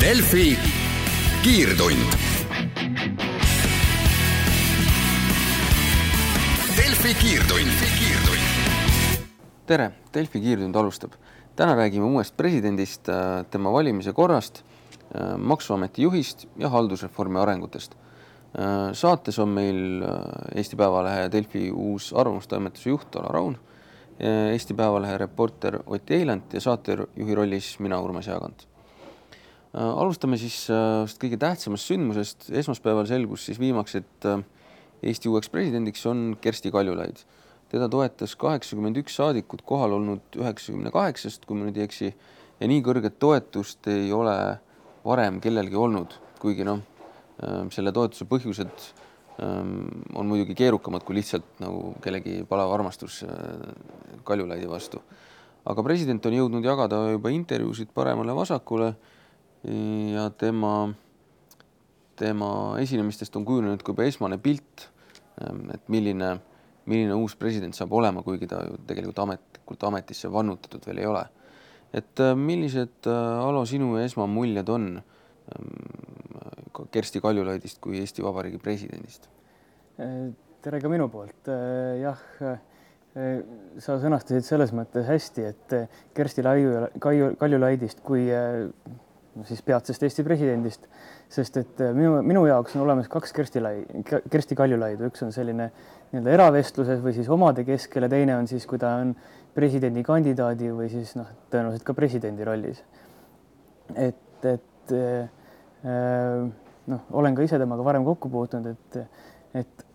Delfi kiirtund. Delfi kiirtund, kiirtund. tere, Delfi kiirtund alustab. täna räägime uuest presidendist, äh, tema valimise korrast, äh, maksuameti juhist ja haldusreformi arengutest. Äh, saates on meil Eesti Päevalehe ja Delfi uus arvamustoimetuse juht Alar Raun, Eesti Päevalehe reporter Ott Eilant ja saatejuhi rollis mina, Urmas Jaagant alustame siis äh, kõige tähtsamast sündmusest. esmaspäeval selgus siis viimaks, et äh, Eesti uueks presidendiks on Kersti Kaljulaid. teda toetas kaheksakümmend üks saadikut, kohal olnud üheksakümne kaheksast, kui ma nüüd ei eksi, ja nii kõrget toetust ei ole varem kellelgi olnud, kuigi noh, selle toetuse põhjused on muidugi keerukamad kui lihtsalt nagu kellegi palav armastus Kaljulaidi vastu. aga president on jõudnud jagada juba intervjuusid paremale-vasakule ja tema, tema esinemistest on kujunenud ka juba esmane pilt, ähm, et milline, milline uus president saab olema, kuigi ta ju tegelikult ametlikult ametisse vannutatud veel ei ole. et äh, millised, äh, Alo, sinu esmamuljed on Kersti Kaljulaidist kui Eesti Vabariigi presidendist? Tere ka minu poolt, jah sa sõnastasid selles mõttes hästi, et Kersti Laiu, Kaljulaidist kui siis peatsest Eesti presidendist, sest et äh, minu, minu jaoks on olemas kaks Kersti Lai, Kersti Kaljulaidu, üks on selline nii-öelda eravestluses või siis omade keskel ja teine on siis, kui ta on presidendikandidaadi või siis noh, tõenäoliselt ka presidendi rollis. et, et äh, noh, olen ka ise temaga varem kokku puutunud, et, et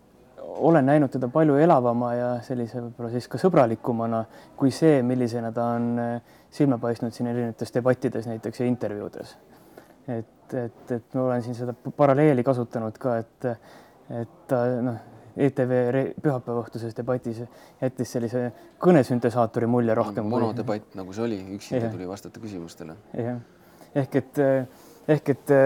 olen näinud teda palju elavama ja sellise võib-olla siis ka sõbralikumana kui see, millisena ta on äh, silma paistnud siin erinevates debattides näiteks ja intervjuudes. et, et, et ma olen siin seda paralleeli kasutanud ka, et, et ta noh, ETV pühapäeva õhtuses debatis jättis sellise kõnesüntesaatori mulje rohkem. monodebatt kui... nagu see oli, üksinda tuli vastata küsimustele. jah, ehk et, ehk et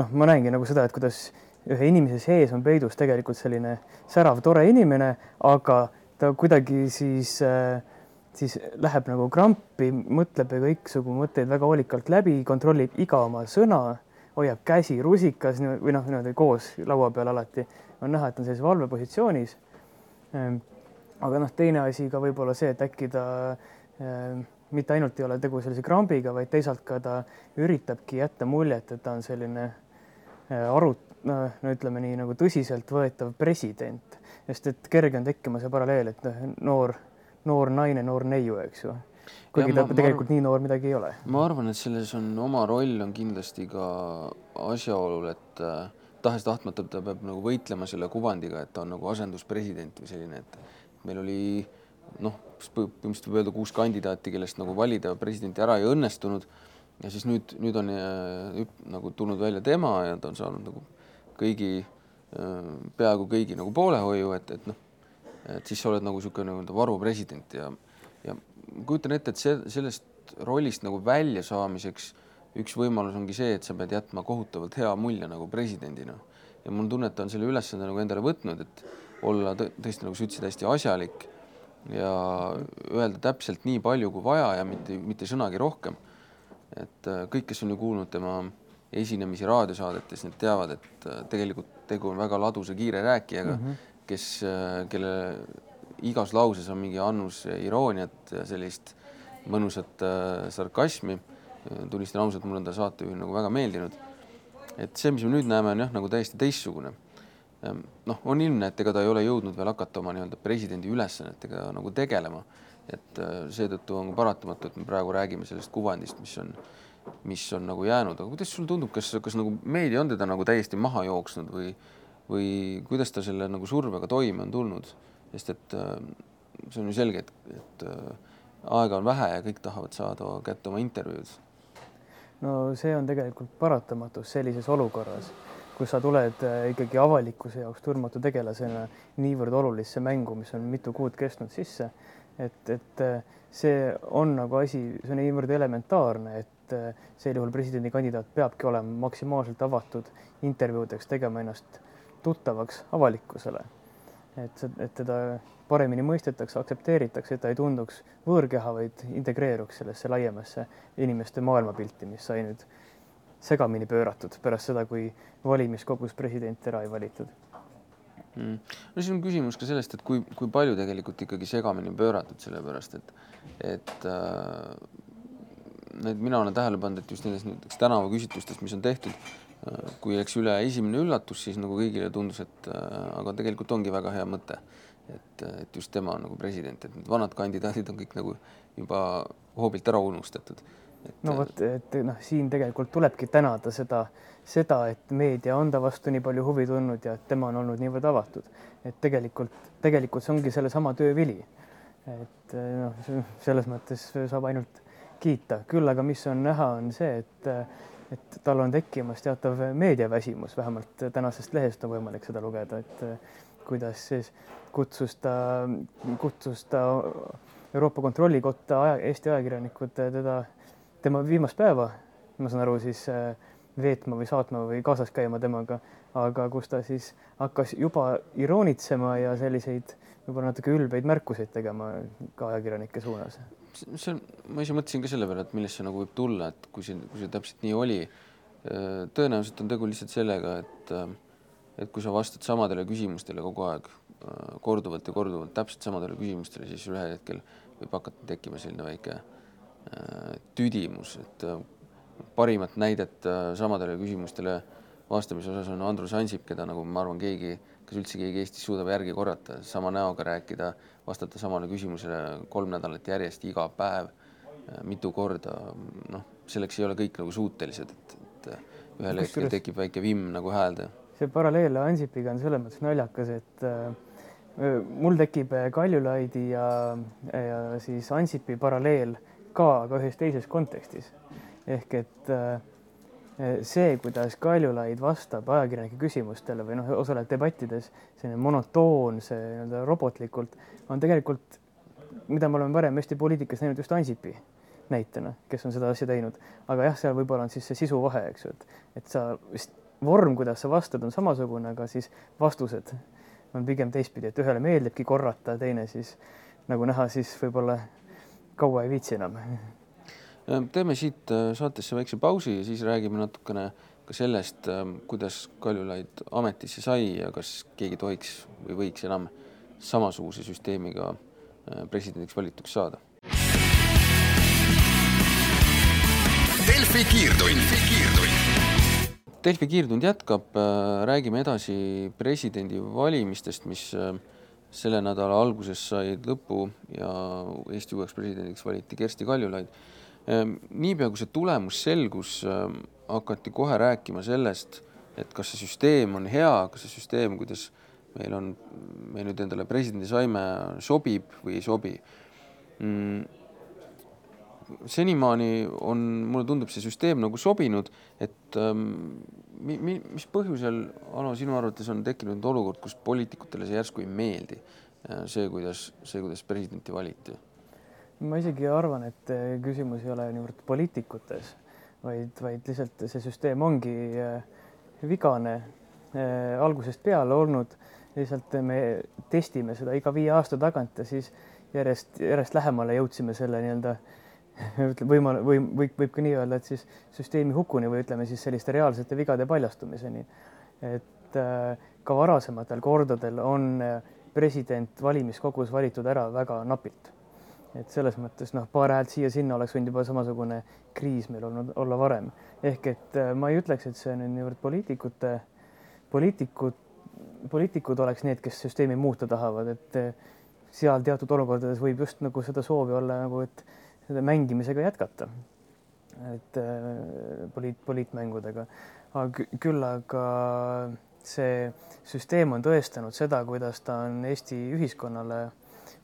noh, ma näengi nagu seda, et kuidas ühe inimese sees on peidus tegelikult selline särav, tore inimene, aga ta kuidagi siis äh, siis läheb nagu krampi, mõtleb kõiksugu mõtteid väga hoolikalt läbi, kontrollib iga oma sõna, hoiab käsi rusikas või noh, niimoodi koos laua peal alati on näha, et on sellises valvepositsioonis. Ehm, aga noh, teine asi ka võib-olla see, et äkki ta äh, mitte ainult ei ole tegu sellise krambiga, vaid teisalt ka ta üritabki jätta muljet, et ta on selline äh, arut-, no ütleme nii nagu tõsiseltvõetav president, sest et kerge on tekkima see paralleel, et noh, noor noor naine, noor neiu, eks ju. kuigi ta tegelikult arvan, nii noor midagi ei ole. ma arvan, et selles on oma roll on kindlasti ka asjaolul, et äh, tahes-tahtmata ta peab nagu võitlema selle kuvandiga, et ta on nagu asenduspresident või selline, et meil oli noh, põhimõtteliselt võib öelda kuus kandidaati, kellest nagu valida presidenti ära ei õnnestunud. ja siis nüüd, nüüd on äh, nagu tulnud välja tema ja ta on saanud nagu kõigi äh,, peaaegu kõigi nagu poolehoiu, et, et noh et siis sa oled nagu niisugune nii-öelda varupresident ja, ja kujutan ette, et see, sellest rollist nagu väljasaamiseks üks võimalus ongi see, et sa pead jätma kohutavalt hea mulje nagu presidendina. ja mul on tunne, et ta on selle ülesande nagu endale võtnud, et olla tõesti, nagu sa ütlesid, hästi asjalik ja öelda täpselt nii palju kui vaja ja mitte, mitte sõnagi rohkem. et äh, kõik, kes on ju kuulnud tema esinemisi raadiosaadetes, need teavad, et äh, tegelikult tegu on väga ladusa kiire rääkijaga mm, -hmm kes, kelle igas lauses on mingi annus irooniat ja sellist mõnusat äh, sarkasmi. tunnistan ausalt, mulle on ta saatejuhina nagu väga meeldinud. et see, mis me nüüd näeme, on jah, nagu täiesti teistsugune. noh, on ilmne, et ega ta ei ole jõudnud veel hakata oma nii-öelda presidendi ülesannetega nagu tegelema. et äh, seetõttu on paratamatu, et me praegu räägime sellest kuvandist, mis on, mis on nagu jäänud, aga kuidas sulle tundub, kas, kas nagu meedia on teda nagu täiesti maha jooksnud või või kuidas ta selle nagu survega toime on tulnud, sest et äh, see on ju selge, et, et äh, aega on vähe ja kõik tahavad saada kätte oma intervjuud. no see on tegelikult paratamatus sellises olukorras, kus sa tuled äh, ikkagi avalikkuse jaoks tundmatu tegelasena niivõrd olulisse mängu, mis on mitu kuud kestnud sisse, et, et see on nagu asi, see on niivõrd elementaarne, et sel juhul presidendikandidaat peabki olema maksimaalselt avatud intervjuudeks, tegema ennast tuttavaks avalikkusele. et, et teda paremini mõistetakse, aktsepteeritakse, et ta ei tunduks võõrkeha, vaid integreeruks sellesse laiemasse inimeste maailmapilti, mis sai nüüd segamini pööratud pärast seda, kui valimiskogus president ära ei valitud mm.. no siis on küsimus ka sellest, et kui, kui palju tegelikult ikkagi segamini pööratud, sellepärast et, et äh, need, mina olen tähele pannud, et just nendes näiteks tänavaküsitlustest, mis on tehtud äh,, kui läks üle esimene üllatus, siis nagu kõigile tundus, et äh, aga tegelikult ongi väga hea mõte, et, et just tema on nagu president, et need vanad kandidaadid on kõik nagu juba hoobilt ära unustatud no vot, et noh, siin tegelikult tulebki tänada seda, seda, et meedia on ta vastu nii palju huvi tundnud ja et tema on olnud niivõrd avatud, et tegelikult, tegelikult see ongi sellesama töö vili. et noh, selles mõttes saab ainult kiita, küll aga mis on näha, on see, et, et tal on tekkimas teatav meediaväsimus, vähemalt tänasest lehest on võimalik seda lugeda, et kuidas siis kutsus ta, kutsus ta Euroopa Kontrollikotta aja, Eesti ajakirjanikud teda tema viimast päeva, ma saan aru, siis veetma või saatma või kaasas käima temaga, aga kus ta siis hakkas juba iroonitsema ja selliseid võib-olla natuke ülbeid märkuseid tegema ka ajakirjanike suunas. See on, ma ise mõtlesin ka selle peale, et millest see nagu võib tulla, et kui see, kui see täpselt nii oli, äh, tõenäoliselt on tegu lihtsalt sellega, et äh, et kui sa vastad samadele küsimustele kogu aeg korduvalt ja korduvalt täpselt samadele küsimustele, siis ühel hetkel võib hakata tekkima selline väike äh, Äh, tüdimus, et äh, parimat näidet äh, samadele küsimustele vastamise osas on Andrus Ansip, keda nagu ma arvan, keegi, kas üldse keegi Eestis suudab järgi korrata, sama näoga rääkida, vastata samale küsimusele kolm nädalat järjest, iga päev, mitu korda, noh, selleks ei ole kõik nagu suutelised, et, et ühel hetkel tekib väike vimm nagu häälde. see paralleel Ansipiga on selles mõttes naljakas, et äh, mul tekib Kaljulaidi ja, ja siis Ansipi paralleel ka, aga ühes teises kontekstis. ehk et äh, see, kuidas Kaljulaid vastab ajakirjanike küsimustele või noh, osaleb debattides, selline monotoonse nii-öelda robotlikult, on tegelikult, mida me oleme varem Eesti poliitikas näinud just Ansipi näitena, kes on seda asja teinud, aga jah, seal võib-olla on siis see sisu vahe, eks ju, et, et sa vorm, kuidas sa vastad, on samasugune, aga siis vastused on pigem teistpidi, et ühele meeldibki korrata, teine siis nagu näha, siis võib-olla kaua ei viitsi enam. Teeme siit äh, saatesse väikse pausi ja siis räägime natukene ka sellest, ähm, kuidas Kaljulaid ametisse sai ja kas keegi tohiks või võiks enam samasuguse süsteemiga äh, presidendiks valituks saada. Delfi kiirtund. Delfi kiirtund jätkab, äh, räägime edasi presidendivalimistest, mis selle nädala alguses said lõpu ja Eesti uueks presidendiks valiti Kersti Kaljulaid. Ehm, niipea, kui see tulemus selgus, ehm, hakati kohe rääkima sellest, et kas see süsteem on hea, kas see süsteem, kuidas meil on, me nüüd endale presidendi saime, sobib või ei sobi mm senimaani on, mulle tundub see süsteem nagu sobinud, et ähm, mi, mi, mis põhjusel, Alo, sinu arvates on tekkinud olukord, kus poliitikutele see järsku ei meeldi, see, kuidas, see, kuidas presidenti valiti? Ma isegi arvan, et äh, küsimus ei ole niivõrd poliitikutes, vaid, vaid lihtsalt see süsteem ongi äh, vigane algusest peale olnud. lihtsalt me testime seda iga viie aasta tagant ja siis järjest, järjest lähemale jõudsime selle nii-öelda ütleme võimal- või võib, võib ka nii öelda, et siis süsteemi hukuni või ütleme siis selliste reaalsete vigade paljastumiseni. et ka varasematel kordadel on president valimiskogus valitud ära väga napilt. Et selles mõttes noh, paar häält siia-sinna oleks võinud juba samasugune kriis meil olnud olla varem. ehk et äh, ma ei ütleks, et see on niivõrd poliitikute, poliitikud, poliitikud oleks need, kes süsteemi muuta tahavad, et seal teatud olukordades võib just nagu seda soovi olla nagu, et selle mängimisega jätkata. et äh, poliit, poliitmängudega, aga küll aga see süsteem on tõestanud seda, kuidas ta on Eesti ühiskonnale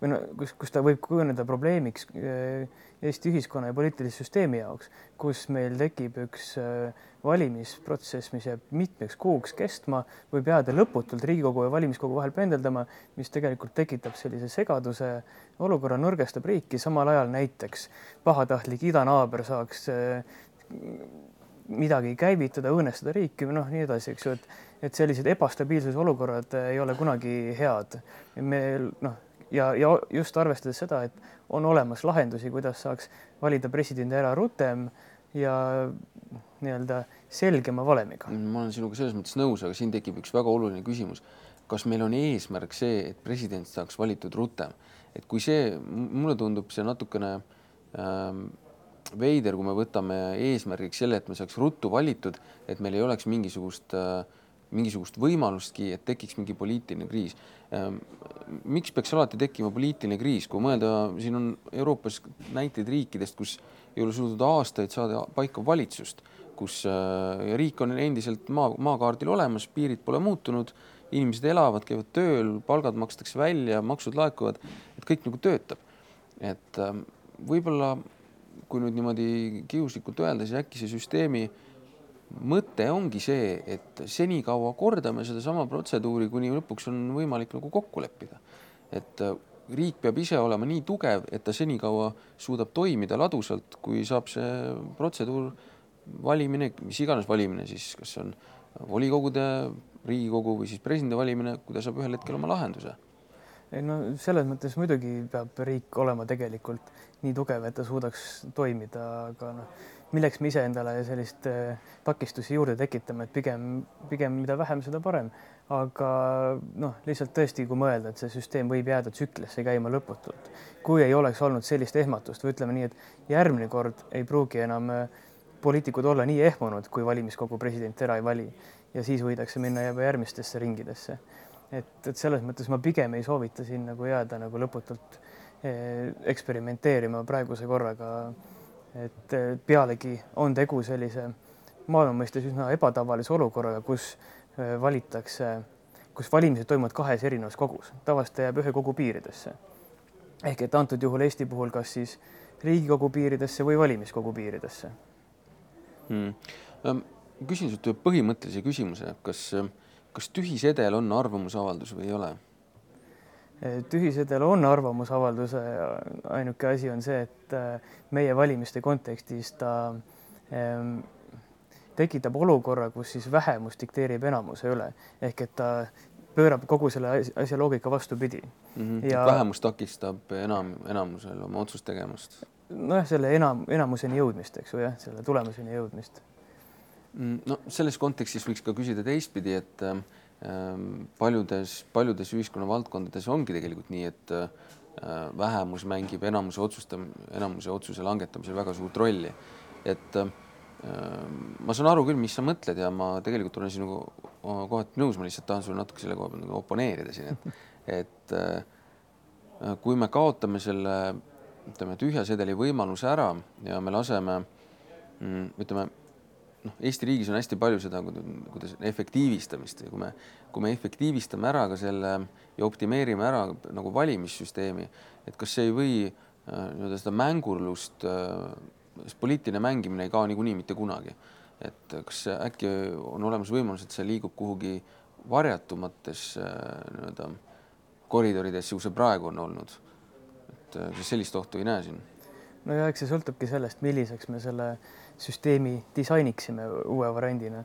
või no kus, kus ta võib kujuneda probleemiks äh, Eesti ühiskonna ja poliitilise süsteemi jaoks, kus meil tekib üks äh, valimisprotsess, mis jääb mitmeks kuuks kestma, võib jääda lõputult Riigikogu ja valimiskogu vahel pendeldama, mis tegelikult tekitab sellise segaduse olukorra, nõrgestab riiki, samal ajal näiteks pahatahtlik idanaaber saaks eh, midagi käivitada, õõnestada riiki või noh, nii edasi, eks ju, et et sellised ebastabiilsuse olukorrad ei ole kunagi head. meil noh, ja, ja just arvestades seda, et on olemas lahendusi, kuidas saaks valida presidendi ära rutem ja nii-öelda selgema valemiga. ma olen sinuga selles mõttes nõus, aga siin tekib üks väga oluline küsimus. kas meil on eesmärk see, et president saaks valitud rutem, et kui see, mulle tundub see natukene ähm, veider, kui me võtame eesmärgiks selle, et me saaks ruttu valitud, et meil ei oleks mingisugust äh, mingisugust võimalustki, et tekiks mingi poliitiline kriis. Ähm, miks peaks alati tekkima poliitiline kriis, kui mõelda, siin on Euroopas näiteid riikidest, kus ei ole suudetud aastaid saada paika valitsust, kus äh, riik on endiselt maa, maakaardil olemas, piirid pole muutunud, inimesed elavad, käivad tööl, palgad makstakse välja, maksud laekuvad, et kõik nagu töötab. et ähm, võib-olla kui nüüd niimoodi kiuslikult öelda, siis äkki see süsteemi äh, mõte ongi see, et senikaua kordame sedasama protseduuri, kuni lõpuks on võimalik nagu kokku leppida. et äh, riik peab ise olema nii tugev, et ta senikaua suudab toimida ladusalt, kui saab see protseduur, valimine, mis iganes valimine siis, kas on volikogude, Riigikogu või siis presidendi valimine, kui ta saab ühel hetkel oma lahenduse ei no selles mõttes muidugi peab riik olema tegelikult nii tugev, et ta suudaks toimida, aga noh, milleks me iseendale sellist äh, takistusi juurde tekitame, et pigem, pigem mida vähem, seda parem. aga noh, lihtsalt tõesti, kui mõelda, et see süsteem võib jääda tsüklisse käima lõputult, kui ei oleks olnud sellist ehmatust või ütleme nii, et järgmine kord ei pruugi enam äh, poliitikud olla nii ehmunud, kui valimiskogu president ära ei vali ja siis võidakse minna juba järgmistesse ringidesse. et, et selles mõttes ma pigem ei soovita siin nagu jääda nagu lõputult eh, eksperimenteerima praeguse korraga et eh, pealegi on tegu sellise maailma mõistes üsna ebatavalise olukorraga, kus eh, valitakse, kus valimised toimuvad kahes erinevas kogus, tavaliselt ta jääb ühe kogu piiridesse. ehk et antud juhul Eesti puhul kas siis Riigikogu piiridesse või valimiskogu piiridesse hmm.. küsin sult ühe põhimõttelise küsimuse, kas, kas tühisedel on arvamusavaldus või ei ole? Tühisedel on arvamusavalduse, ainuke asi on see, et äh, meie valimiste kontekstis ta ähm, tekitab olukorra, kus siis vähemus dikteerib enamuse üle ehk et ta pöörab kogu selle asja loogika vastupidi mm. -hmm. Ja... vähemus takistab enam, enamusel oma otsust tegemast. nojah, selle enam, enamuseni jõudmist, eks ju, jah, selle tulemuseni jõudmist. Mm, no selles kontekstis võiks ka küsida teistpidi, et äh, paljudes, paljudes ühiskonna valdkondades ongi tegelikult nii, et äh, vähemus mängib enamuse otsustam-, enamuse otsuse langetamisel väga suurt rolli. et äh, ma saan aru küll, mis sa mõtled ja ma tegelikult olen sinuga kohati nõus, ma lihtsalt tahan sulle natuke selle koha peal nagu oponeerida siin, et et äh, kui me kaotame selle ütleme, tühja sedeli võimaluse ära ja me laseme mm, ütleme noh, Eesti riigis on hästi palju seda, kuidas efektiivistamist ja kui me, kui me efektiivistame ära ka selle ja optimeerime ära nagu valimissüsteemi, et kas see ei või äh, nii-öelda seda mängurlust äh,, poliitiline mängimine ei kao niikuinii mitte kunagi. et kas äkki on olemas võimalus, et see liigub kuhugi varjatumatesse äh, nii-öelda koridoridesse, kus see praegu on olnud. et kas sellist ohtu ei näe siin? no ja eks see sõltubki sellest, milliseks me selle äh, süsteemi disainiksime uue variandina.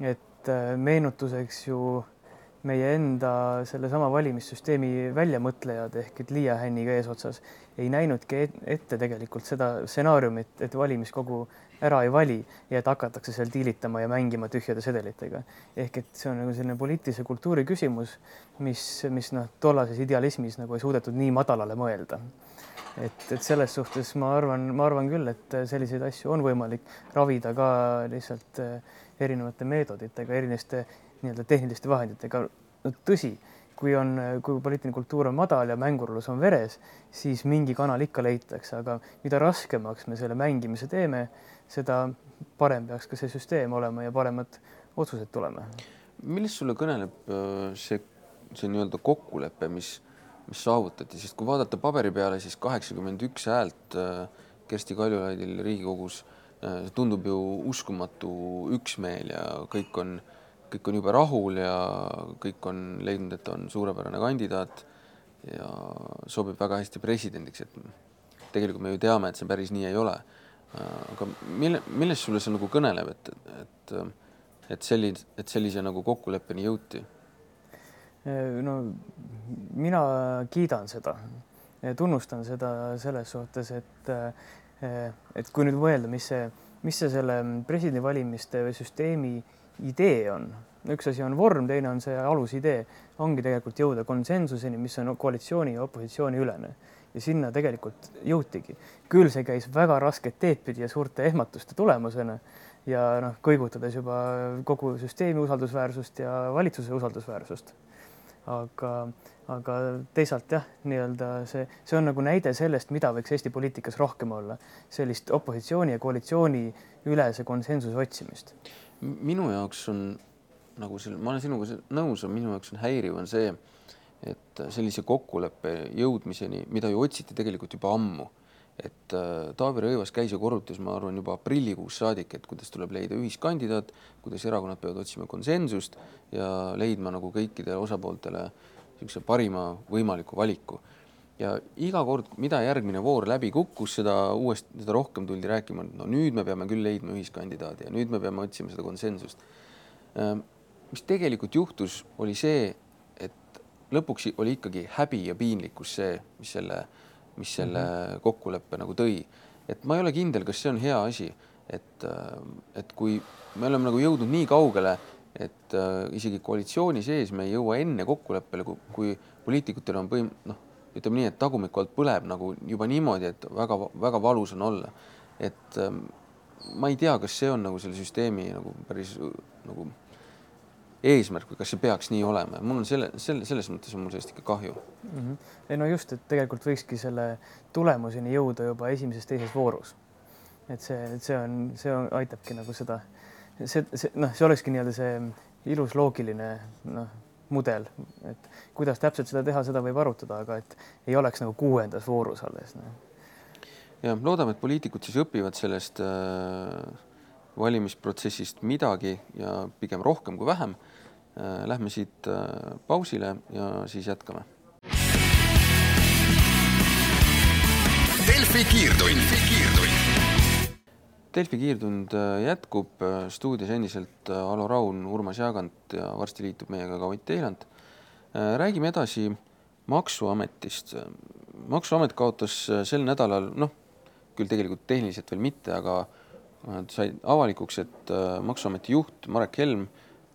et äh, meenutuseks ju meie enda sellesama valimissüsteemi väljamõtlejad ehk et Liia Hänniga eesotsas ei näinudki ette tegelikult seda stsenaariumit, et valimiskogu ära ei vali ja et hakatakse seal diilitama ja mängima tühjade sedelitega. ehk et see on nagu selline poliitilise kultuuri küsimus, mis, mis noh, tollases idealismis nagu ei suudetud nii madalale mõelda et, et selles suhtes ma arvan, ma arvan küll, et selliseid asju on võimalik ravida ka lihtsalt eh, erinevate meetoditega, erinevate nii-öelda tehniliste vahenditega. no tõsi, kui on, kui poliitiline kultuur on madal ja mängurlus on veres, siis mingi kanal ikka leitakse, aga mida raskemaks me selle mängimise teeme, seda parem peaks ka see süsteem olema ja paremad otsused tulema. millest sulle kõneleb äh, see, see nii-öelda kokkulepe, mis mis saavutati, sest kui vaadata paberi peale, siis kaheksakümmend üks häält äh, Kersti Kaljulaidil Riigikogus äh, tundub ju uskumatu üksmeel ja kõik on, kõik on jube rahul ja kõik on leidnud, et on suurepärane kandidaat ja sobib väga hästi presidendiks, et tegelikult me ju teame, et see päris nii ei ole. Äh, aga mille, millest sulle see nagu kõneleb, et, et, et sellise, et sellise nagu kokkuleppeni jõuti? No mina kiidan seda, tunnustan seda selles suhtes, et et kui nüüd mõelda, mis see mis see selle presidendivalimiste süsteemi idee on? üks asi on vorm, teine on see alusidee, ongi tegelikult jõuda konsensuseni, mis on koalitsiooni ja opositsiooni ülene ja sinna tegelikult jõutigi. küll see käis väga rasket teed pidi ja suurte ehmatuste tulemusena ja noh, kõigutades juba kogu süsteemi usaldusväärsust ja valitsuse usaldusväärsust. Aga, aga teisalt jah, nii-öelda see, see on nagu näide sellest, mida võiks Eesti poliitikas rohkem olla, sellist opositsiooni ja koalitsiooni ülese konsensuse otsimist. minu jaoks on nagu selle, ma olen sinuga nõus, minu jaoks on häiriv, on see et sellise kokkuleppe jõudmiseni, mida ju otsiti tegelikult juba ammu, et äh, Taavi Rõivas käis ja korrutas, ma arvan, juba aprillikuus saadik, et kuidas tuleb leida ühiskandidaat, kuidas erakonnad peavad otsima konsensust ja leidma nagu kõikidele osapooltele niisuguse parima võimaliku valiku. ja iga kord, mida järgmine voor läbi kukkus, seda uuesti, seda rohkem tuldi rääkima, no nüüd me peame küll leidma ühiskandidaadi ja nüüd me peame otsima seda konsensust. Äh, mis tegelikult juhtus, oli see, lõpuks oli ikkagi häbi ja piinlikkus see, mis selle, mis selle mm -hmm. kokkuleppe nagu tõi. et ma ei ole kindel, kas see on hea asi, et, et kui me oleme nagu jõudnud nii kaugele, et äh, isegi koalitsiooni sees me ei jõua enne kokkuleppele, kui, kui poliitikutel on põhim-, noh, ütleme nii, et tagumiku alt põleb nagu juba niimoodi, et väga-väga valus on olla. et äh, ma ei tea, kas see on nagu selle süsteemi nagu päris nagu eesmärk või kas see peaks nii olema, mul on selle, selle, selles mõttes on mul sellest ikka kahju mm. -hmm. ei no just, et tegelikult võikski selle tulemuseni jõuda juba esimeses-teises voorus. et see, see on, see on, aitabki nagu seda, see, see noh, see olekski nii-öelda see ilus loogiline noh, mudel, et kuidas täpselt seda teha, seda võib arutada, aga et ei oleks nagu kuuendas voorus alles no.. ja loodame, et poliitikud siis õpivad sellest äh, valimisprotsessist midagi ja pigem rohkem kui vähem Äh, lähme siit äh, pausile ja siis jätkame. Delfi kiirtund. Delfi kiirtund äh, jätkub stuudios endiselt Alo Raun, Urmas Jaagant ja varsti liitub meiega ka Ott Eiland. räägime edasi Maksuametist. maksuamet kaotas sel nädalal, noh, küll tegelikult tehniliselt veel mitte, aga sai avalikuks, et Maksuameti juht Marek Helm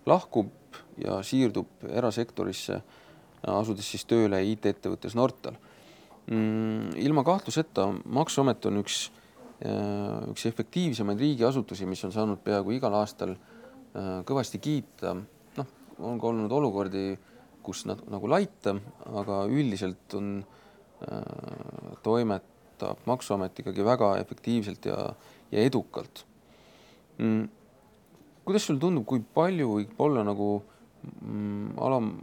lahkub ja siirdub erasektorisse, asudes siis tööle IT-ettevõttes Nortal. Mm, ilma kahtluseta Maksuamet on üks, äh, üks efektiivsemaid riigiasutusi, mis on saanud peaaegu igal aastal äh, kõvasti kiita. noh, on ka olnud olukordi, kus nad nagu laita, aga üldiselt on, äh, toimetab Maksuamet ikkagi väga efektiivselt ja, ja edukalt mm kuidas sulle tundub, kui palju võib olla nagu mm, alam,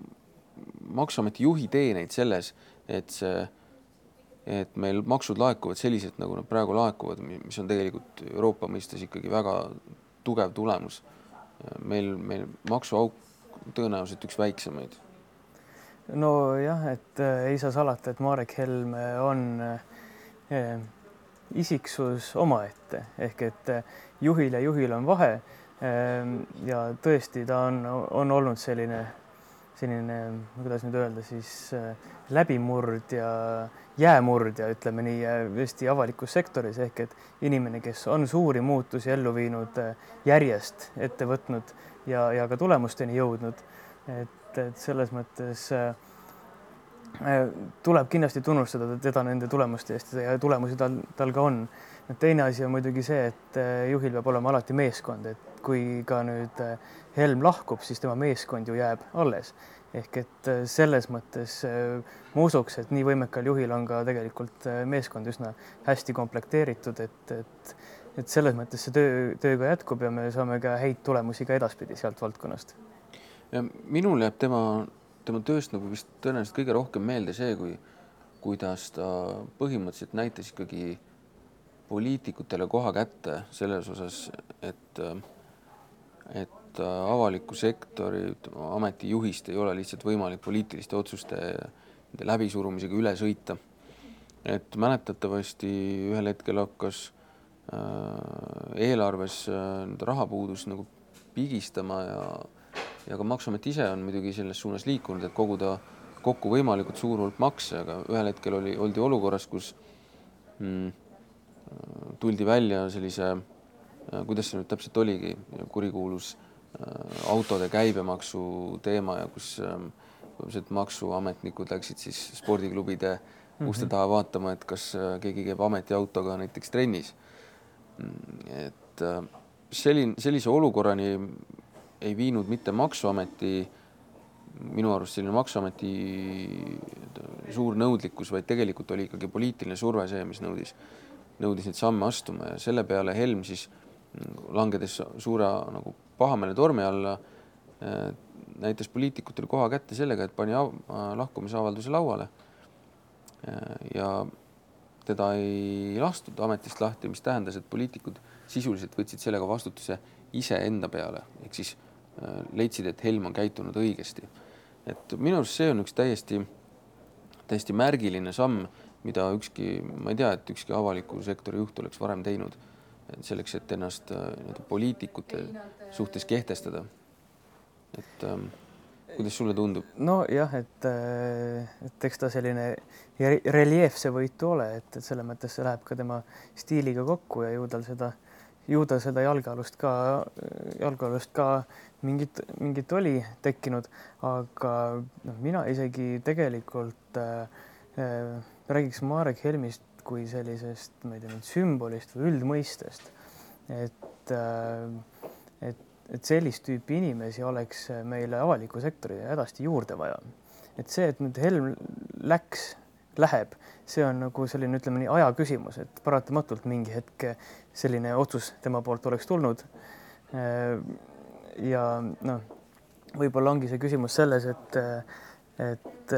maksuameti juhi teeneid selles, et see, et meil maksud laekuvad selliselt, nagu nad praegu laekuvad, mis on tegelikult Euroopa mõistes ikkagi väga tugev tulemus. meil, meil maksuauk tõenäoliselt üks väiksemaid. nojah, et äh, ei saa salata, et Marek Helme on äh, isiksus omaette ehk et äh, juhil ja juhil on vahe ja tõesti, ta on, on olnud selline, selline, kuidas nüüd öelda siis äh, läbimurdja, jäämurdja, ütleme nii, äh, Eesti avalikus sektoris ehk et inimene, kes on suuri muutusi ellu viinud, äh, järjest ette võtnud ja, ja ka tulemusteni jõudnud. et, et selles mõttes tuleb kindlasti tunnustada teda nende tulemuste eest ja tulemusi tal, tal ka on. Teine asi on muidugi see, et juhil peab olema alati meeskond, et kui ka nüüd äh, Helm lahkub, siis tema meeskond ju jääb alles. ehk et äh, selles mõttes äh, ma usuks, et nii võimekal juhil on ka tegelikult meeskond üsna hästi komplekteeritud, et, et, et selles mõttes see töö, töö ka jätkub ja me saame ka häid tulemusi ka edaspidi sealt valdkonnast. minul jääb tema, tema tööst nagu vist tõenäoliselt kõige rohkem meelde see, kui, kuidas ta põhimõtteliselt näitas ikkagi poliitikutele koha kätte selles osas, et et avaliku sektori ametijuhist ei ole lihtsalt võimalik poliitiliste otsuste läbisurumisega üle sõita. et mäletatavasti ühel hetkel hakkas äh, eelarves äh, rahapuudus nagu pigistama ja, ja ka Maksuamet ise on muidugi selles suunas liikunud, et koguda kokku võimalikult suur hulk makse, aga ühel hetkel oli, oldi olukorras, kus mm, tuldi välja sellise kuidas see nüüd täpselt oligi, kurikuulus autode käibemaksu teema ja kus põhimõtteliselt maksuametnikud läksid siis spordiklubide mm -hmm. uste taha vaatama, et kas keegi käib ametiautoga näiteks trennis. et selline, sellise olukorrani ei viinud mitte Maksuameti, minu arust selline Maksuameti suur nõudlikkus, vaid tegelikult oli ikkagi poliitiline surve see, mis nõudis, nõudis neid samme astuma ja selle peale Helm siis langedes suure nagu pahameele tormi alla, näitas poliitikutele koha kätte sellega, et pani lahkumisavalduse lauale. ja teda ei lastud ametist lahti, mis tähendas, et poliitikud sisuliselt võtsid sellega vastutuse iseenda peale, ehk siis äh, leidsid, et Helm on käitunud õigesti. et minu arust see on üks täiesti, täiesti märgiline samm, mida ükski, ma ei tea, et ükski avaliku sektori juht oleks varem teinud, selleks, et ennast äh, nii-öelda poliitikute suhtes kehtestada. et ähm, kuidas sulle tundub? nojah, et, äh, et eks ta selline reljeefse võitu ole, et, et selles mõttes see läheb ka tema stiiliga kokku ja ju tal seda, ju tal seda jalgealust ka, jalgealust ka mingit, mingit oli tekkinud, aga noh, mina isegi tegelikult äh, äh, räägiks Marek Helmist kui sellisest, ma ei tea, sümbolist või üldmõistest, et äh, et et sellist tüüpi inimesi oleks meile avaliku sektori hädasti juurde vaja. et see, et nüüd Helm läks, läheb, see on nagu selline, ütleme nii, aja küsimus, et paratamatult mingi hetk selline otsus tema poolt oleks tulnud. ja noh, võib-olla ongi see küsimus selles, et, et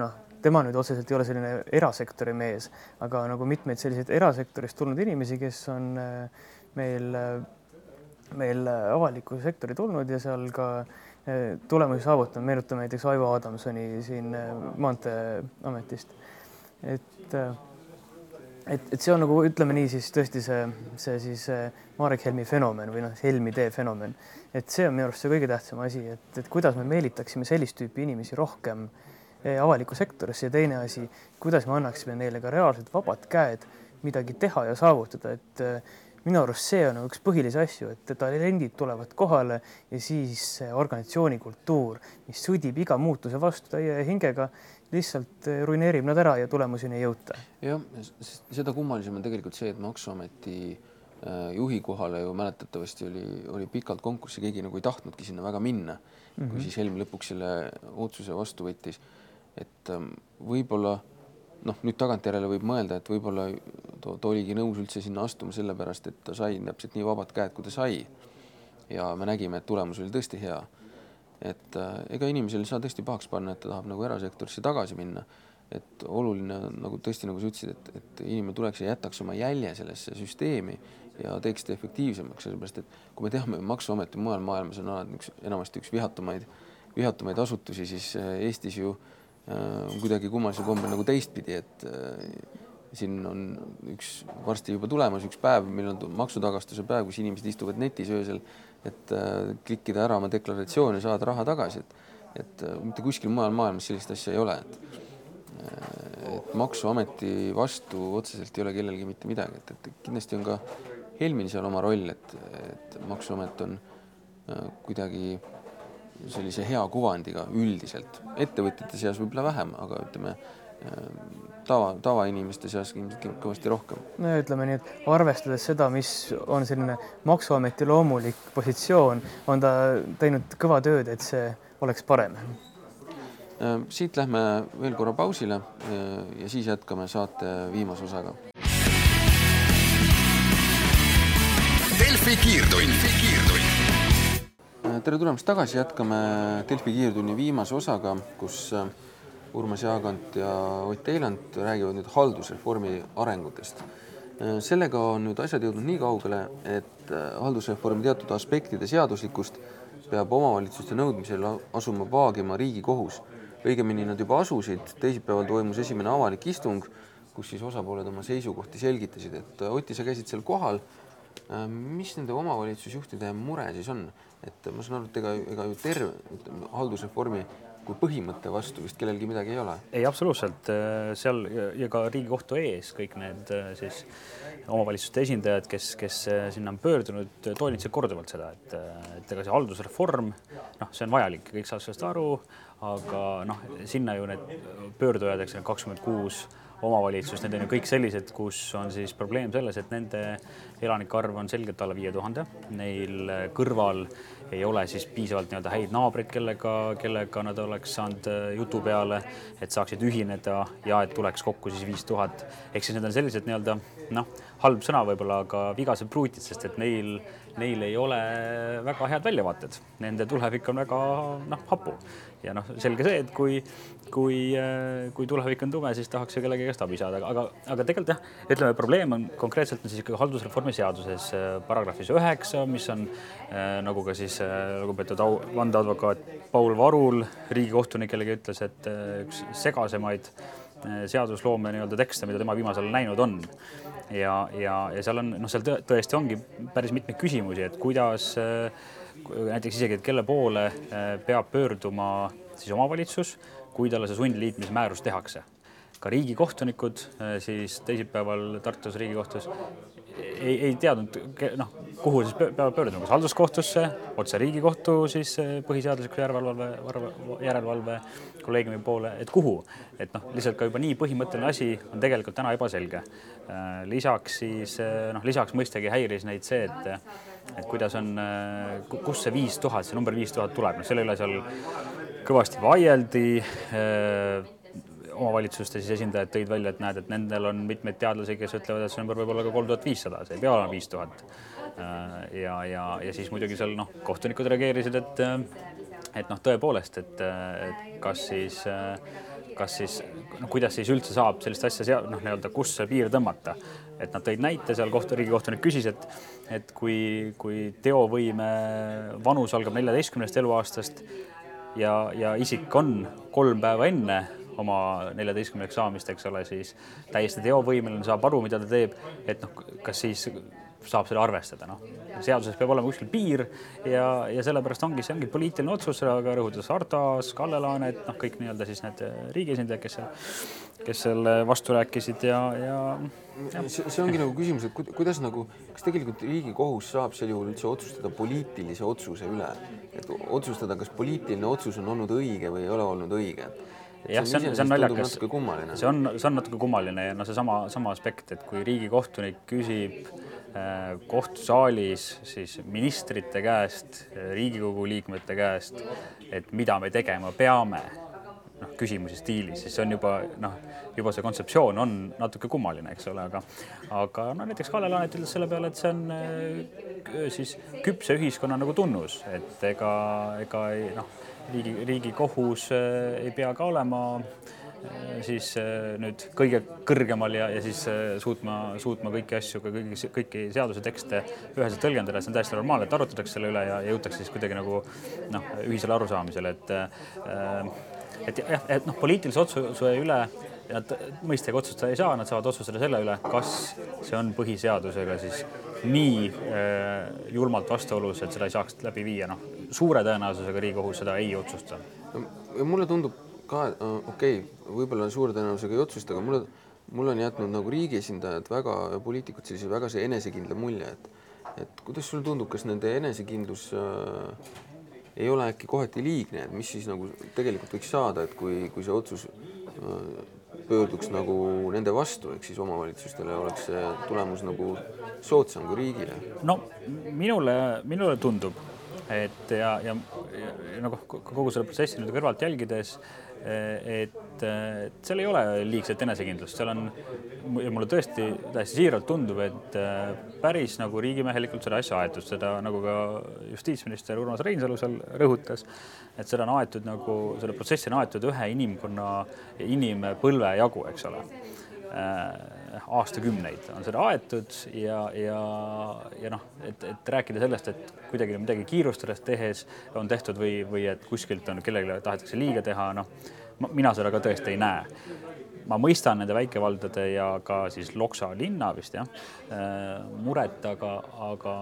noh, tema nüüd otseselt ei ole selline erasektori mees, aga nagu mitmeid selliseid erasektorist tulnud inimesi, kes on meil meil äh, avalikku sektori tulnud ja seal ka äh, tulemusi saavutanud, meenutame näiteks Aivo Adamsoni siin äh, Maanteeametist. et, et, et see on nagu ütleme nii, siis tõesti see, see siis Marek Helmi fenomen või noh, Helmi tee fenomen, et see on minu arust see kõige tähtsam asi, et, et kuidas me meelitaksime sellist tüüpi inimesi rohkem avalikku sektorisse ja teine asi, kuidas me annaksime neile ka reaalselt vabad käed midagi teha ja saavutada, et minu arust see on üks põhilisi asju, et talendid tulevad kohale ja siis organisatsiooni kultuur, mis sõdib iga muutuse vastu täie hingega, lihtsalt ruineerib nad ära ja tulemuseni ei jõuta. jah, seda kummalisem on tegelikult see, et Maksuameti juhi kohale ju mäletatavasti oli, oli pikalt konkurssi, keegi nagu ei tahtnudki sinna väga minna mm, -hmm. kui siis Helm lõpuks selle otsuse vastu võttis. Et ähm, võib-olla noh, nüüd tagantjärele võib mõelda, et võib-olla ta, ta oligi nõus üldse sinna astuma sellepärast, et ta sai täpselt nii vabad käed, kui ta sai. ja me nägime, et tulemus oli tõesti hea. et äh, ega inimesel ei saa tõesti pahaks panna, et ta tahab nagu erasektorisse tagasi minna. et oluline on nagu tõesti, nagu sa ütlesid, et, et inimene tuleks ja jätaks oma jälje sellesse süsteemi ja teeks seda efektiivsemaks, sellepärast et kui me teame, Maksuamet mujal maailmas on alati üks, enamasti üks vihatumaid, vihatumaid asutusi, siis äh, Eestis ju Äh, kuidagi kummalisel kombel nagu teistpidi, et äh, siin on üks varsti juba tulemas üks päev, meil on maksutagastuse päev, kus inimesed istuvad netis öösel, et äh, klikkida ära oma deklaratsioon ja saada raha tagasi, et et mitte kuskil mujal maailmas sellist asja ei ole, et et maksuameti vastu otseselt ei ole kellelgi mitte midagi, et, et kindlasti on ka Helmil seal oma roll, et, et maksuamet on kuidagi äh, sellise hea kuvandiga üldiselt, ettevõtjate seas võib-olla vähem, aga ütleme tava, tavainimeste seas ilmselt kõvasti rohkem. no ütleme nii, et arvestades seda, mis on selline Maksuameti loomulik positsioon, on ta teinud kõva tööd, et see oleks parem. siit lähme veel korra pausile ja siis jätkame saate viimase osaga. Delfi kiirtund tere tulemast tagasi, jätkame Delfi kiirtunni viimase osaga, kus äh, Urmas Jaagant ja Ott Eiland räägivad nüüd haldusreformi arengutest. Äh, sellega on nüüd asjad jõudnud nii kaugele, et äh, haldusreformi teatud aspektide seaduslikkust peab omavalitsuste nõudmisel asuma vaagima Riigikohus. õigemini nad juba asusid, teisipäeval toimus esimene avalik istung, kus siis osapooled oma seisukohti selgitasid, et Oti, sa käisid seal kohal. mis nende omavalitsusjuhtide mure siis on? Et ma saan aru, et ega, ega ju terve, ütleme haldusreformi kui põhimõtte vastu vist kellelgi midagi ei ole. ei, absoluutselt seal ja ka Riigikohtu ees kõik need siis omavalitsuste esindajad, kes, kes sinna on pöördunud, toonitasid korduvalt seda, et, et ega see haldusreform, noh, see on vajalik, kõik saavad sellest aru, aga noh, sinna ju need pöördujad, eks ole, kakskümmend kuus omavalitsust, need on ju kõik sellised, kus on siis probleem selles, et nende elanike arv on selgelt alla viie tuhande, neil kõrval ei ole siis piisavalt nii-öelda häid naabreid, kellega, kellega nad oleks saanud äh, jutu peale, et saaksid ühineda ja et tuleks kokku siis viis tuhat. ehk siis need on sellised nii-öelda noh, halb sõna võib-olla, aga vigased pruutid, sest et neil, neil ei ole väga head väljavaated, nende tulevik on väga noh, hapu. Ja noh, selge see, et kui, kui, äh, kui tulevik on tume, siis tahaks ju kellegi käest abi saada, aga, aga tegelikult jah, ütleme, probleem on konkreetselt on siis ikkagi haldusreformi seaduses äh, paragrahvis üheksa, mis on äh, nagu ka siis lugupeetud au, vandeadvokaat Paul Varul riigikohtunik jällegi ütles, et üks segasemaid seadusloome nii-öelda tekste, mida tema viimasel ajal näinud on. ja, ja, ja seal on, noh, seal tõesti ongi päris mitmeid küsimusi, et kuidas äh, näiteks isegi, et kelle poole äh, peab pöörduma siis omavalitsus, kui talle see sundliitmise määrus tehakse. ka riigikohtunikud äh, siis teisipäeval Tartus Riigikohtus ei, ei teadnud, noh, kuhu siis peavad pöörduma, kas halduskohtusse, otse Riigikohtu siis äh, põhiseadusliku järelevalve, järelevalve kolleegiumi poole, et kuhu, et noh, lihtsalt ka juba nii põhimõtteline asi on tegelikult täna ebaselge. lisaks siis noh, lisaks mõistagi häiris neid see, et et kuidas on, kust see viis tuhat, see number viis tuhat tuleb, noh, selle üle seal kõvasti vaieldi. Äh, omavalitsuste siis esindajad tõid välja, et näed, et nendel on mitmeid teadlasi, kes ütlevad, et see number võib olla ka kolm tuhat viissada, see ei pea olema viis tuhat. Äh, ja, ja, ja siis muidugi seal noh, kohtunikud reageerisid, et, et noh, tõepoolest, et, et kas siis kas siis, noh, kuidas siis üldse saab sellist asja noh, nii-öelda, kus see piir tõmmata. et nad tõid näite seal kohtu, riigikohtunik küsis, et, et kui, kui teovõime vanus algab neljateistkümnest eluaastast ja, ja isik on kolm päeva enne oma neljateistkümneks saamist, eks ole, siis täiesti teovõimeline, saab aru, mida ta teeb, et noh, kas siis saab seda arvestada, noh. seaduses peab olema kuskil piir ja, ja sellepärast ongi, see ongi poliitiline otsus, aga rõhutas Arto Aas, Kalle Laanet, noh, kõik nii-öelda siis need riigi esindajad, kes kes selle vastu rääkisid ja, ja, ja. see, see ongi nagu küsimus, et kuidas nagu, kas tegelikult Riigikohus saab sel juhul üldse otsustada poliitilise otsuse üle, et otsustada, kas poliitiline otsus on olnud õige või ei ole olnud õige jah, see on, see on naljakas. see on, see on natuke kummaline ja noh, seesama, sama aspekt, et kui riigikohtunik küsib Äh, kohtusaalis siis ministrite käest, Riigikogu liikmete käest, et mida me tegema peame, noh, küsimuse stiilis, siis see on juba noh, juba see kontseptsioon on natuke kummaline, eks ole, aga aga no näiteks Kalle Laanet ütles selle peale, et see on äh, siis küpse ühiskonna nagu tunnus, et ega, ega ei noh, riigi, Riigikohus äh, ei pea ka olema äh, siis äh, nüüd kõige kõrgemal ja, ja siis suutma, suutma kõiki asju, kõiki, kõiki seaduse tekste üheselt tõlgendada, see on täiesti normaalne, et arutatakse selle üle ja jõutakse siis kuidagi nagu noh, ühisele arusaamisele, et et jah, et noh, poliitilise otsuse üle nad mõistagi otsustada ei saa, nad saavad otsustada selle üle, kas see on põhiseadusega siis nii äh, julmalt vastuolus, et seda ei saaks läbi viia, noh, suure tõenäosusega Riigikohus seda ei otsusta. mulle tundub ka, okei okay,, võib-olla suure tõenäosusega ei otsusta, aga mulle, mulle on jätnud nagu riigi esindajad väga, poliitikud sellise väga see enesekindla mulje, et et kuidas sulle tundub, kas nende enesekindlus äh, ei ole äkki kohati liigne, et mis siis nagu tegelikult võiks saada, et kui, kui see otsus äh, pöörduks nagu nende vastu, ehk siis omavalitsustele oleks see tulemus nagu soodsam kui riigile? no minule, minule tundub, et ja, ja, ja nagu kogu selle protsessi nüüd kõrvalt jälgides et, et seal ei ole liigset enesekindlust, seal on, mulle tõesti täiesti siiralt tundub, et äh, päris nagu riigimehelikult seda asja aetud, seda nagu ka justiitsminister Urmas Reinsalu seal rõhutas, et seda on aetud nagu, selle protsessi on aetud ühe inimkonna, inimpõlve jagu, eks ole. Äh, aastakümneid on seda aetud ja, ja, ja noh, et, et rääkida sellest, et kuidagi midagi kiirustades tehes on tehtud või, või et kuskilt on kellelegi tahetakse liiga teha, noh, mina seda ka tõesti ei näe. Ma mõistan nende väikevaldade ja ka siis Loksa linna vist jah, äh, muret, aga, aga,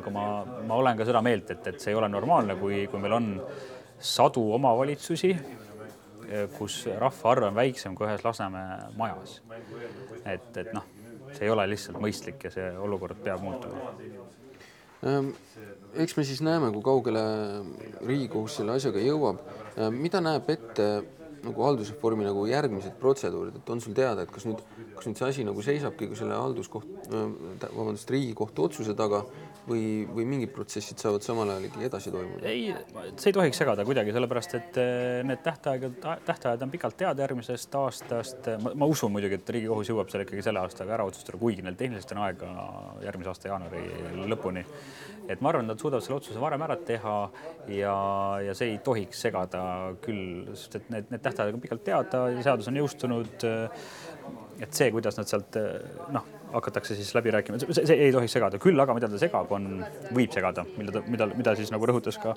aga ma, ma olen ka seda meelt, et, et see ei ole normaalne, kui, kui meil on sadu omavalitsusi, kus rahvaarv on väiksem kui ühes Lasnamäe majas. et, et noh, see ei ole lihtsalt mõistlik ja see olukord peab muutuma Ehm, eks me siis näeme, kui kaugele Riigikohus selle asjaga jõuab. Ehm, mida näeb ette nagu haldusreformi nagu järgmised protseduurid, et on sul teada, et kas nüüd, kas nüüd see asi nagu seisabki ka selle halduskoht, vabandust, Riigikohtu otsuse taga või, või mingid protsessid saavad samal ajal ikkagi edasi toimuda? ei, see ei tohiks segada kuidagi, sellepärast et eh, need tähtaegad, tähtajad on pikalt teada järgmisest aastast. ma usun muidugi, et Riigikohus jõuab selle ikkagi selle aastaga ära otsustada, kuigi neil tehniliselt on aega järgmise aasta jaanuari lõpuni. Et ma arvan, nad suudavad selle otsuse varem ära teha ja, ja see ei tohiks segada küll, sest et need, need tähtajad on pikalt teada, seadus on jõustunud. et see, kuidas nad sealt noh hakatakse siis läbi rääkima, see, ei tohiks segada, küll aga mida ta segab, on, võib segada, mida ta, mida, mida siis nagu rõhutas ka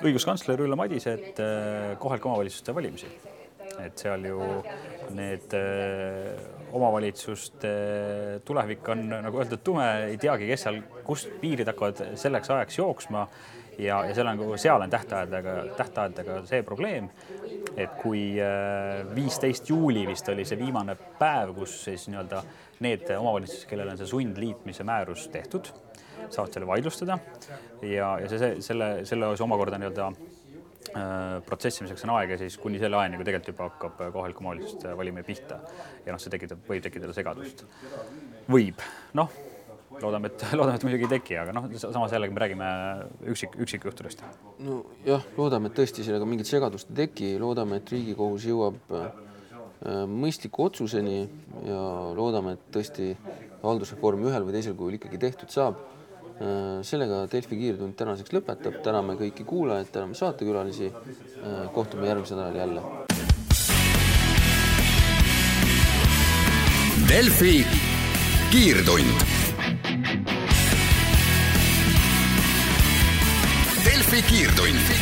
õiguskantsler Ülle Madise, et äh, kohalike omavalitsuste valimisi. et seal ju need äh, omavalitsuste tulevik on nagu öeldud tume, ei teagi, kes seal, kust piirid hakkavad selleks ajaks jooksma ja, ja seal on, seal on tähtaegadega, tähtaegadega see probleem, et kui äh, viisteist juuli vist oli see viimane päev, kus siis nii-öelda need omavalitsused, kellel on see sundliitmise määrus tehtud, saavad selle vaidlustada ja, ja see, selle, selle omakorda nii-öelda protsessimiseks on aega siis kuni selle ajani, kui tegelikult juba hakkab kohalike omavalitsuste valimine pihta. ja noh, see tekitab, võib tekitada segadust. võib, noh, loodame, et loodame, et muidugi ei teki, aga noh, samas jällegi me räägime üksik, üksikjuhtudest. nojah, loodame, et tõesti sellega mingit segadust ei teki, loodame, et Riigikohus jõuab äh, Äh, mõistliku otsuseni ja loodame, et tõesti haldusreform ühel või teisel kujul ikkagi tehtud saab. Äh, sellega Delfi kiirtund tänaseks lõpetab, täname kõiki kuulajaid, täname saatekülalisi. Äh, kohtume järgmisel nädalal jälle. Delfi kiirtund. Delfi kiirtund,